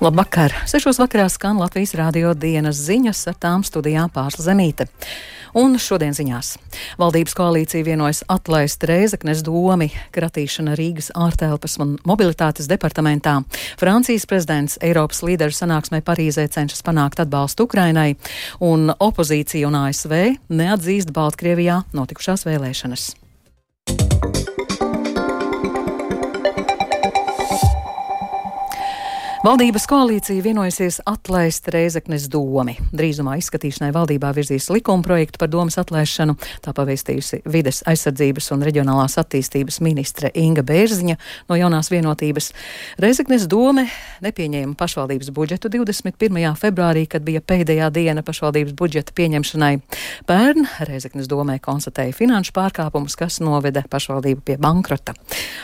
Labvakar! Sešos vakarā skan Latvijas rādio dienas ziņas, ar tām studijā pārsla zemīte. Un šodien ziņās. Valdības koalīcija vienojas atlaist Reizeknes domi, kratīšana Rīgas ārtelpas un mobilitātes departamentā. Francijas prezidents Eiropas līderu sanāksmē Parīzē cenšas panākt atbalstu Ukrainai, un opozīcija un ASV neatzīst Baltkrievijā notikušās vēlēšanas. Valdības koalīcija vienojusies atlaist Reizeknes domi. Drīzumā izskatīšanai valdībā virzīs likuma projektu par domas atlaišanu, tā pavēstījusi vides aizsardzības un reģionālās attīstības ministre Inga Bērziņa no jaunās vienotības. Reizeknes dome nepieņēma pašvaldības budžetu 21. februārī, kad bija pēdējā diena pašvaldības budžeta pieņemšanai. Pērn Reizeknes domē konstatēja finanšu pārkāpumus, kas noveda pašvaldību pie bankrota.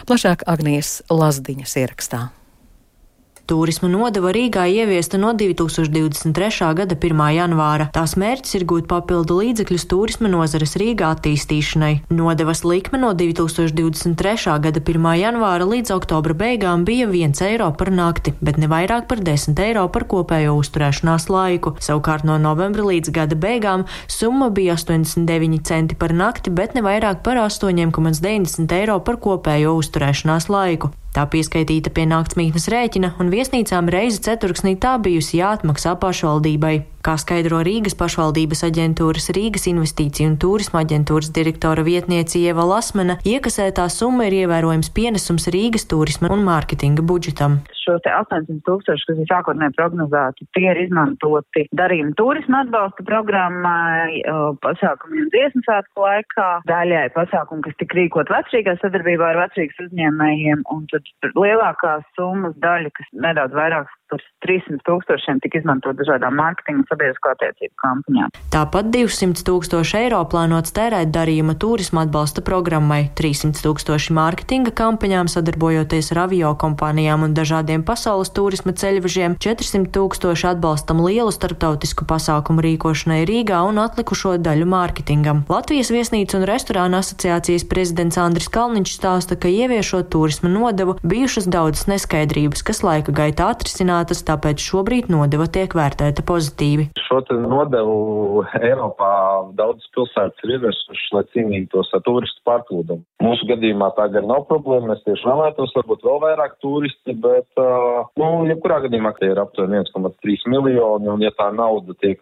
Plašāk Agnijas Lazdiņas ierakstā. Turisma nodeva Rīgā ieviesta no 2023. gada 1. janvāra. Tās mērķis ir gūt papildu līdzekļus turisma nozares Rīgā attīstīšanai. Nodevas likme no 2023. gada 1. janvāra līdz oktobra beigām bija 1 eiro par nakti, bet ne vairāk par 10 eiro par kopējo uzturēšanās laiku. Savukārt no novembra līdz gada beigām summa bija 89 centi par nakti, bet ne vairāk par 8,90 eiro par kopējo uzturēšanās laiku. Tā pieskaitīta pie naktsmītnes rēķina, un viesnīcām reizi ceturksnī tā bijusi jāatmaksā pašvaldībai. Kā skaidro Rīgas pašvaldības aģentūras Rīgas investīciju un turisma aģentūras direktora vietniece Ieva Lasmana, iekasētā summa ir ievērojams pienesums Rīgas turisma un mārketinga budžetam. Šos 800 tūkstoši, kas ir sākotnēji prognozēti, tie ir izmantoti darījuma turisma atbalsta programmai, pasākumiem dziesmu svētku laikā, daļai pasākumu, kas tika rīkot vecrīgā sadarbībā ar vecrīgas uzņēmējiem, un tad lielākā summas daļa, kas nedaudz vairāk par 300 tūkstošiem tika izmantot dažādām mārketinga un sabiedrisko attiecību kampaņām. Tāpat 200 tūkstoši eiro plānots tērēt darījuma turisma atbalsta programmai, 300 tūkstoši mārketinga kampaņām sadarbojoties ar avio kompānijām un dažādiem pasaules turisma ceļvežiem, 400 tūkstoši atbalstam lielu starptautisku pasākumu rīkošanai Rīgā un atlikušo daļu mārketingam. Latvijas viesnīcu un restorāna asociācijas prezidents Andris Kalniņš stāsta, ka ieviešot turisma nodevu bijušas daudzas neskaidrības, kas laika gaitā atrisināt samazinātas, tāpēc šobrīd nodeva tiek vērtēta pozitīvi. Šo nodevu Eiropā daudzas pilsētas ir ieviesušas, lai cīnītos ar turistu pārplūdumu. Mūsu gadījumā tā gan nav problēma, mēs tieši vēlētos varbūt vēl vairāk turisti, bet, nu, jebkurā gadījumā tie ir aptuveni 1,3 miljoni, un ja tā nauda tiek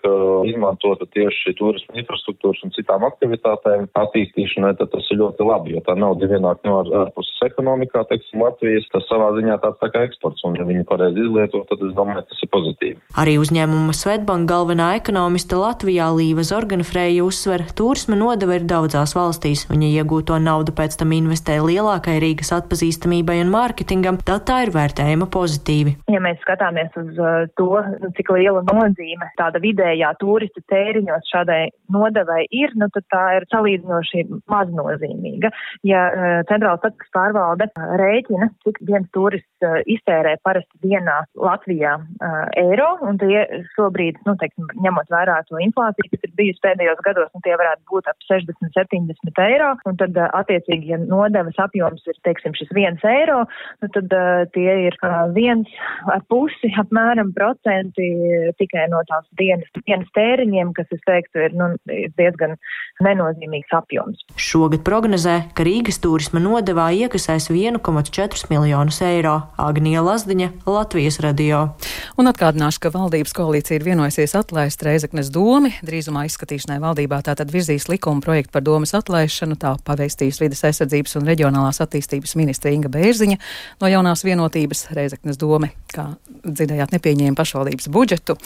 izmantota tieši turismu infrastruktūras un citām aktivitātēm attīstīšanai, tad tas ir ļoti labi, jo tā nauda vienāk no ārpuses ekonomikā, teiksim, Latvijas, tas savā ziņā tāds tā kā eksports, un ja viņi pareizi izlieto, tad es domāju, tas ir pozitīvi. Arī uzņēmuma Svetbank galvenā ekonomiste Latvijā Līva Zorganfrēja uzsver, turisma nodeva ir daudzās valstīs. Viņa iegūto naudu pēc tam investē lielākai Rīgas atpazīstamībai un mārketingam, tad tā ir vērtējama pozitīvi. Ja mēs skatāmies uz uh, to, nu, cik liela nozīme tāda vidējā turista tēriņos šādai nodevai ir, nu, tad tā ir salīdzinoši maznozīmīga. Ja uh, centrāla statistikas pārvalde uh, rēķina, cik viens turists iztērē parasti dienā Latvijā uh, eiro, un tie šobrīd, nu, teiksim, ņemot vērā to inflāciju, kas ir bijusi pēdējos gados, nu, tie varētu būt ap 60, 70 eiro, un tad, uh, attiecīgi, ja nodevas apjoms ir, teiksim, šis viens eiro, nu, tad uh, tie ir uh, viens ar pusi apmēram procenti tikai no tās dienas, dienas tēriņiem, kas, es teiktu, ir, nu, diezgan nenozīmīgs apjoms. Šogad prognozē, ka Rīgas turisma nodevā iekasēs 1,4 miljonus eiro. Agnija Lazdiņa, Latvijas radio radio. Un atgādināšu, ka valdības koalīcija ir vienojusies atlaist Reizeknes domi. Drīzumā izskatīšanai valdībā tātad virzīs likuma projektu par domas atlaišanu, tā paveistīs vidas aizsardzības un reģionālās attīstības ministra Inga Bērziņa no jaunās vienotības Reizeknes dome, kā dzirdējāt, nepieņēma pašvaldības budžetu.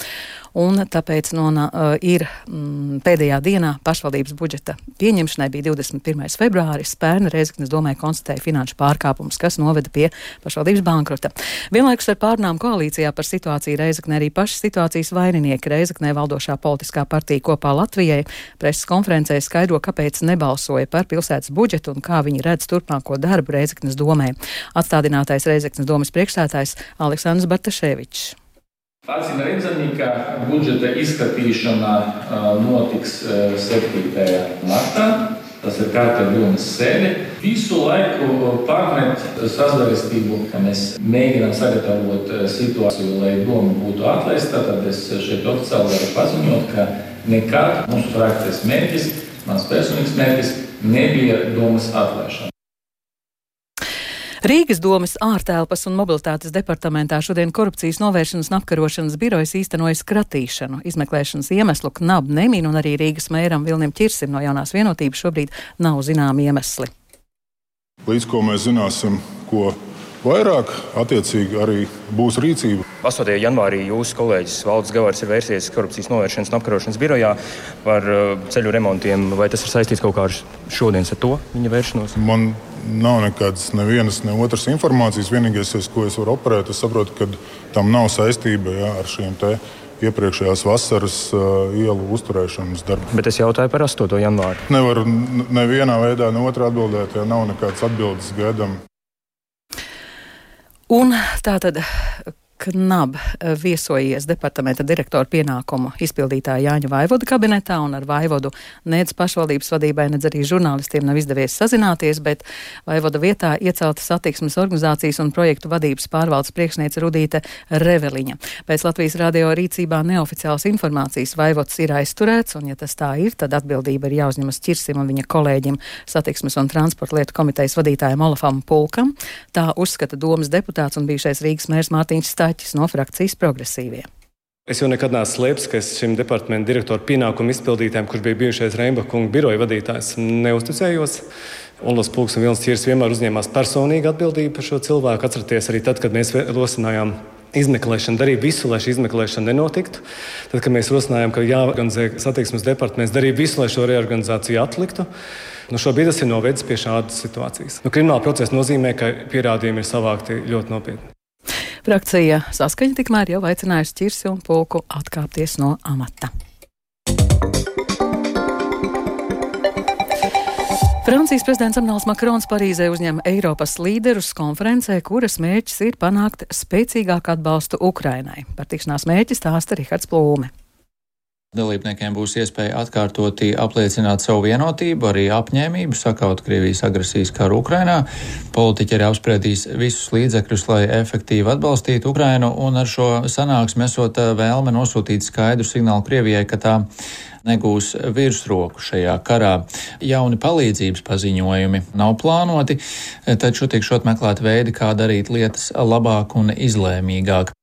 Un tāpēc no, uh, ir mm, pēdējā dienā pašvaldības budžeta pieņemšanai bija 21. februāris. Pērna Reizeknes domē konstatēja finanšu pārkāpumus, kas noveda pie pašvaldības bankrota. Vienlaikus ar pārnām koalīciju koalīcijā par situāciju Reizeknē arī paši situācijas vaininieki Reizeknē valdošā politiskā partija kopā Latvijai preses konferencē skaidro, kāpēc nebalsoja par pilsētas budžetu un kā viņi redz turpmāko darbu Reizeknes domē. Atstādinātais Reizeknes domas priekšsētājs Aleksandrs Bartaševičs. Acīm redzami, ka budžeta izskatīšana notiks 7. martā. Tas ir kārta domas sēde. Visu laiku pārmet sazvērestību, ka mēs mēģinām sagatavot eh, situāciju, lai doma būtu atlaista. Tad es šeit oficiāli varu paziņot, ka nekad mūsu frakcijas mērķis, mans personīgs mērķis, nebija domas atlaišana. Rīgas domas ārtelpas un mobilitātes departamentā šodien korupcijas novēršanas un apkarošanas birojas īstenoja skratīšanu. Izmeklēšanas iemeslu KNAB nemīn un arī Rīgas mēram Vilnim Čirsim no jaunās vienotības šobrīd nav zināmi iemesli. Līdz ko mēs zināsim, ko vairāk, attiecīgi arī būs rīcība. 8. janvārī jūsu kolēģis Valdis Gavārs ir vērsies korupcijas novēršanas un apkarošanas birojā par uh, ceļu remontiem. Vai tas ir saistīts kaut kā ar šodienas ar to viņa vēršanos? Man nav nekādas nevienas, ne otras informācijas. Vienīgais, ko es varu operēt, es saprotu, ka tam nav saistība jā, ar šiem te iepriekšējās vasaras uh, ielu uzturēšanas darbiem. Bet es jautāju par 8. janvāru. Nevaru nevienā veidā, ne otrā atbildēt, ja nav nekādas atbildes gaidām. Un tā tad KNAB eh, viesojies departamenta direktora pienākumu izpildītāja Jāņa Vaivoda kabinetā un ar Vaivodu nec pašvaldības vadībai, nec arī žurnālistiem nav izdevies sazināties, bet Vaivoda vietā iecelta satiksmes organizācijas un projektu vadības pārvaldes priekšniece Rudīte Reveliņa. Pēc Latvijas radio rīcībā neoficiālas informācijas Vaivods ir aizturēts, un ja tas tā ir, tad atbildība ir jāuzņemas Čirsim un viņa kolēģim satiksmes un transporta lietu komitejas vadītājiem Olafam Pulkam. Tā uzskata domas deputāts un bijušais Rīgas mērs Mārtiņš Stāsts Stāķis no frakcijas progresīvie. Es jau nekad neesmu slēpis, ka es šim departamentu direktoru pienākumu izpildītājam, kurš bija bijušais Reimbakunga biroja vadītājs, neusticējos. Olas Pūks un Vilnis Čirs vienmēr uzņēmās personīgu atbildību par šo cilvēku. Atcerieties arī tad, kad mēs rosinājām izmeklēšanu, darīja visu, lai šī izmeklēšana nenotiktu. Tad, kad mēs rosinājām, ka jāorganizē satiksmes departaments, darīja visu, lai šo reorganizāciju atliktu. Nu, šobrīd tas ir novedis pie šādas situācijas. Nu, krimināla procesa nozīmē, ka pierādījumi ir savākti ļoti nopietni. Frakcija saskaņa tikmēr jau aicinājusi Čirsi un Pulku atkāpties no amata. Francijas prezidents Emmanuels Makrons Parīzē uzņem Eiropas līderus konferencē, kuras mērķis ir panākt spēcīgāku atbalstu Ukrainai. Par tikšanās mērķi stāsta Rihards Plūme. Dalībniekiem būs iespēja atkārtoti apliecināt savu vienotību, arī apņēmību sakaut Krievijas agresijas karu Ukrainā. Politiķi arī apspriedīs visus līdzekļus, lai efektīvi atbalstītu Ukrainu, un ar šo sanāksmi esot vēlme nosūtīt skaidru signālu Krievijai, ka tā negūs virsroku šajā karā. Jauni palīdzības paziņojumi nav plānoti, taču tiekšot meklēt veidi, kā darīt lietas labāk un izlēmīgāk.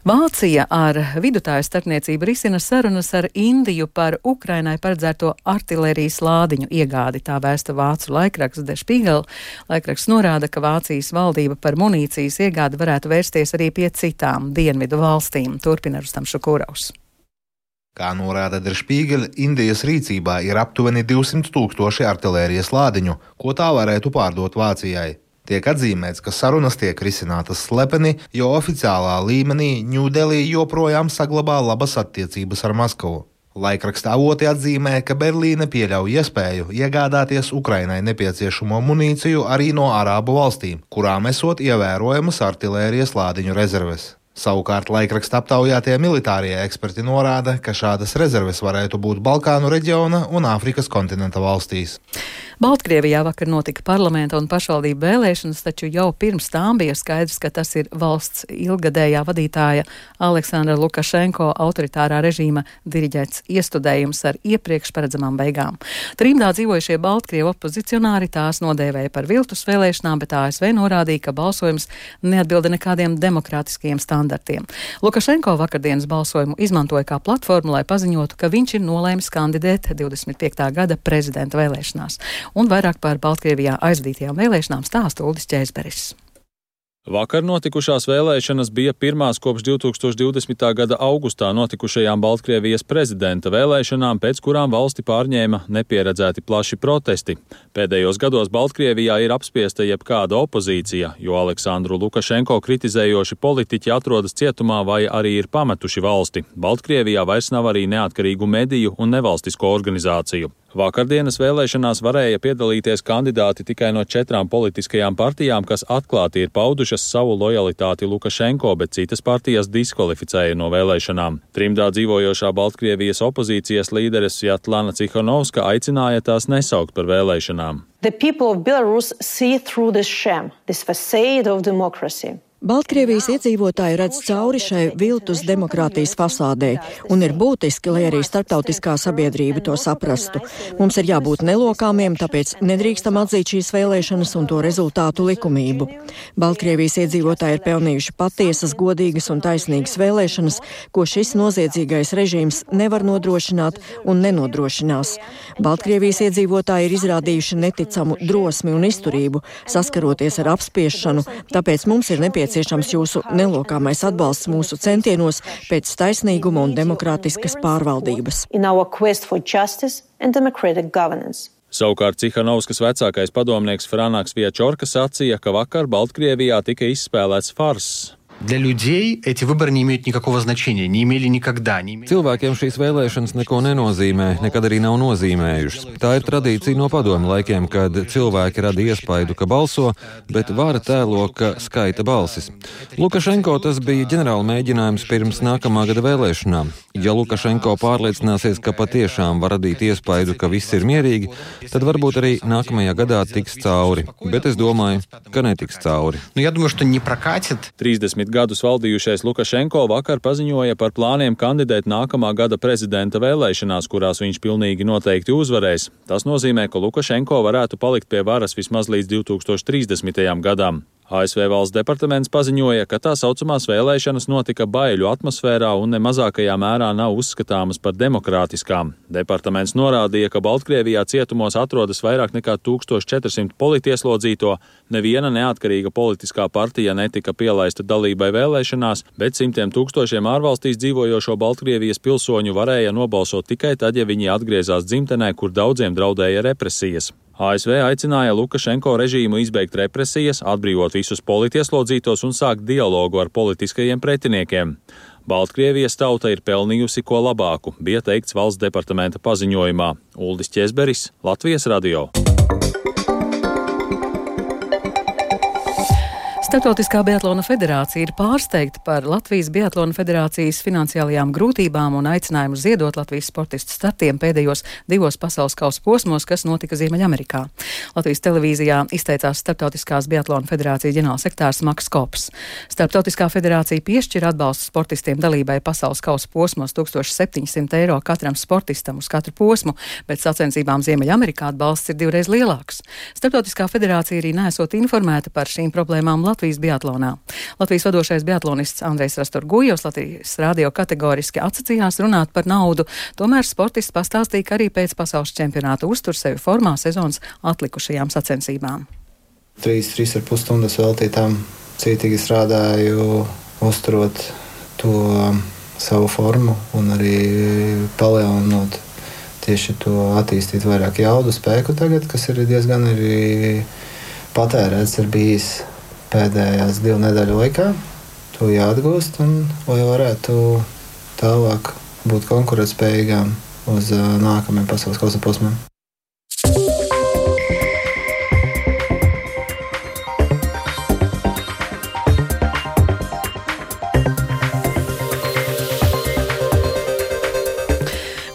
Vācija ar vidutāju starpniecību risina sarunas ar Indiju par Ukrainai paredzēto artilērijas lādiņu iegādi. Tā vēsta vācu laikraksts De Spiegel. Laikraksts norāda, ka Vācijas valdība par munīcijas iegādi varētu vērsties arī pie citām dienvidu valstīm. Turpina Rustam Šukūraus. Kā norāda Der Spiegel, Indijas rīcībā ir aptuveni 200 tūkstoši artilērijas lādiņu, ko tā varētu pārdot Vācijai. Tiek atzīmēts, ka sarunas tiek risinātas slepeni, jo oficiālā līmenī Ņūdelī joprojām saglabā labas attiecības ar Maskavu. Laikraksta avoti atzīmē, ka Berlīne pieļauj iespēju iegādāties Ukrainai nepieciešamo munīciju arī no Arābu valstīm, kurām esot ievērojamas artilērijas lādiņu rezerves. Savukārt laikraksta aptaujātie militārie eksperti norāda, ka šādas rezerves varētu būt Balkānu reģiona un Āfrikas kontinenta valstīs. Baltkrievijā vakar notika parlamenta un pašvaldību vēlēšanas, taču jau pirms tām bija skaidrs, ka tas ir valsts ilgadējā vadītāja Aleksandra Lukašenko autoritārā režīma diriģēts iestudējums ar iepriekš paredzamām beigām. Trimdā dzīvojušie Baltkrievu opozicionāri tās nodēvēja par viltus vēlēšanām, bet ASV norādīja, ka balsojums neatbilda nekādiem demokrātiskiem standartiem. Lukašenko vakardienas balsojumu izmantoja kā platformu, lai paziņotu, ka viņš ir nolēmis kandidēt 25. gada prezidenta vēlēšanās un vairāk par Baltkrievijā aizvadītajām vēlēšanām stāsta Uldis Čēzberis. Vakar notikušās vēlēšanas bija pirmās kopš 2020. gada augustā notikušajām Baltkrievijas prezidenta vēlēšanām, pēc kurām valsti pārņēma nepieredzēti plaši protesti. Pēdējos gados Baltkrievijā ir apspiesta jebkāda opozīcija, jo Aleksandru Lukašenko kritizējoši politiķi atrodas cietumā vai arī ir pametuši valsti. Baltkrievijā vairs nav arī neatkarīgu mediju un nevalstisko organizāciju. Vakardienas vēlēšanās varēja piedalīties kandidāti tikai no četrām politiskajām partijām, kas atklāti ir paudušas savu lojalitāti Lukašenko, bet citas partijas diskvalificēja no vēlēšanām. Trimdā dzīvojošā Baltkrievijas opozīcijas līderes Jatlana Cihanovska aicināja tās nesaukt par vēlēšanām. The people of Belarus see through this sham, this facade of democracy. Baltkrievijas iedzīvotāji redz cauri šai viltus demokrātijas fasādē, un ir būtiski, lai arī starptautiskā sabiedrība to saprastu. Mums ir jābūt nelokāmiem, tāpēc nedrīkstam atzīt šīs vēlēšanas un to rezultātu likumību. Baltkrievijas iedzīvotāji ir pelnījuši patiesas, godīgas un taisnīgas vēlēšanas, ko šis noziedzīgais režīms nevar nodrošināt un nenodrošinās. Baltkrievijas iedzīvotāji ir izrādījuši neticamu drosmi un izturību, saskaroties ar apspiešanu, tāpēc mums ir nepieciešams nepieciešams jūsu nelokāmais atbalsts mūsu centienos pēc taisnīguma un demokrātiskas pārvaldības. Savukārt Cihanovskas vecākais padomnieks Franāks Viečorka sacīja, ka vakar Baltkrievijā tika izspēlēts farss. Для людей эти выборы не имеют никакого значения, не имели никогда. Не имели... Cilvēkiem šīs vēlēšanas neko nenozīmē, nekad arī nav nozīmējušas. Tā ir tradīcija no padomu laikiem, kad cilvēki rada iespaidu, ka balso, bet vara tēlo, ka skaita balsis. Lukašenko tas bija ģenerāla mēģinājums pirms nākamā gada vēlēšanām. Ja Lukašenko pārliecināsies, ka patiešām var radīt iespaidu, ka viss ir mierīgi, tad varbūt arī nākamajā gadā tiks cauri. Bet es domāju, ka netiks cauri. Nu, я думаю, что не прокатит. 30 gadus valdījušais Lukašenko vakar paziņoja par plāniem kandidēt nākamā gada prezidenta vēlēšanās, kurās viņš pilnīgi noteikti uzvarēs. Tas nozīmē, ka Lukašenko varētu palikt pie varas vismaz līdz 2030. gadam. ASV valsts departaments paziņoja, ka tā saucamās vēlēšanas notika baiļu atmosfērā un ne mazākajā mērā nav uzskatāmas par demokrātiskām. Departaments norādīja, ka Baltkrievijā cietumos atrodas vairāk nekā 1400 politieslodzīto, neviena neatkarīga politiskā partija netika pielaista dalībai vēlēšanās, bet simtiem tūkstošiem ārvalstīs dzīvojošo Baltkrievijas pilsoņu varēja nobalsot tikai tad, ja viņi atgriezās dzimtenē, kur daudziem draudēja represijas. ASV aicināja Lukašenko režīmu izbeigt represijas, atbrīvot visus politieslodzītos un sākt dialogu ar politiskajiem pretiniekiem. Baltkrievijas tauta ir pelnījusi ko labāku, bija teikts valsts departamenta paziņojumā. Uldis Česberis, Latvijas radio. Startautiskā Biatlona federācija ir pārsteigta par Latvijas Biatlona federācijas finansiālajām grūtībām un aicinājumu ziedot Latvijas sportistu startiem pēdējos divos pasaules kausa posmos, kas notika Ziemeļamerikā. Latvijas televīzijā izteicās Startautiskās Biatlona federācijas ģenerālsektārs Maks Kops. Startautiskā federācija piešķir atbalstu sportistiem dalībai pasaules kausa posmos 1700 eiro katram sportistam uz katru posmu, bet sacensībām Ziemeļamerikā atbalsts ir divreiz lielāks. Startautiskā federācija arī nesot informēta par šīm problēmām Latvijas. Latvijas biatlonā. Latvijas vadošais biatlonists Andrejs Rasturgujos Latvijas radio kategoriski atsacījās runāt par naudu, tomēr sportists pastāstīja, ka arī pēc pasaules čempionāta uztur sevi formā sezonas atlikušajām sacensībām. Trīs, trīs ar pus stundas veltītām cītīgi strādāju, uzturot to savu formu un arī palielinot tieši to attīstīt vairāk jaudu spēku tagad, kas ir diezgan arī patērēts, ir bijis pēdējās divu nedēļu laikā. To jāatgūst, un, lai varētu tālāk būt konkurētspējīgām uz nākamajiem pasaules kausa posmiem.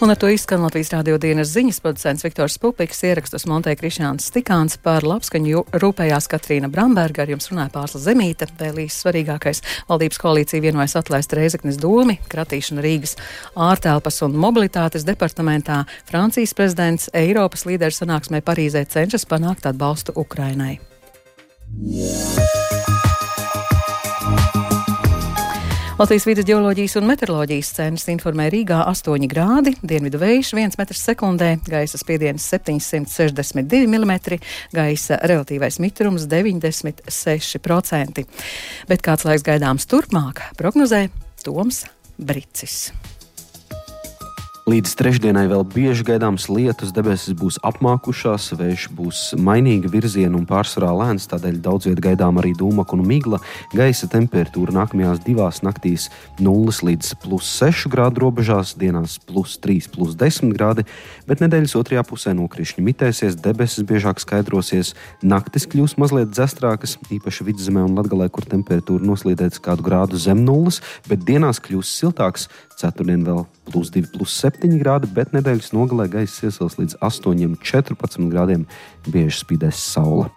Un ar to izskan Latvijas rādio dienas ziņas producents Viktors Pupiks, ierakstus Montē Krišāns Stikāns par labskaņu rūpējās Katrīna Bramberga, ar jums runāja Pārsla Zemīte, vēlīs svarīgākais valdības koalīcija vienojas atlaist Reizeknes domi, kratīšana Rīgas ārtelpas un mobilitātes departamentā. Francijas prezidents Eiropas līderu sanāksmē Parīzē cenšas panākt atbalstu Ukrainai. Yeah. Latvijas vidas geoloģijas un meteoroloģijas centrs informē Rīgā 8 grādi, dienvidu vējš 1 m2, gaisa spiediens 762 mm, gaisa relatīvais mitrums 96%. Bet kāds laiks gaidāms turpmāk, prognozē Toms Bricis. Līdz trešdienai vēl bieži gaidāms lietus, debesis būs apmākušās, vējš būs mainīga virziena un pārsvarā lēns, tādēļ daudz vietā gaidām arī dūmaka un migla. Gaisa temperatūra nākamajās divās naktīs 0 līdz plus 6 grādu robežās, dienās plus 3, plus 10 grādi, bet nedēļas otrajā pusē nokrišņi mitēsies, debesis biežāk skaidrosies, naktis kļūs mazliet dzestrākas, īpaši vidzemē un latgalē, kur temperatūra noslīdēs kādu grādu zem nulles, bet dienās kļūs siltāks, ceturtdien vēl plus 2, plus 7 7 grādi, bet nedēļas nogalē gaisa iesils līdz 8,14 grādiem. Bieži spīdēs saule.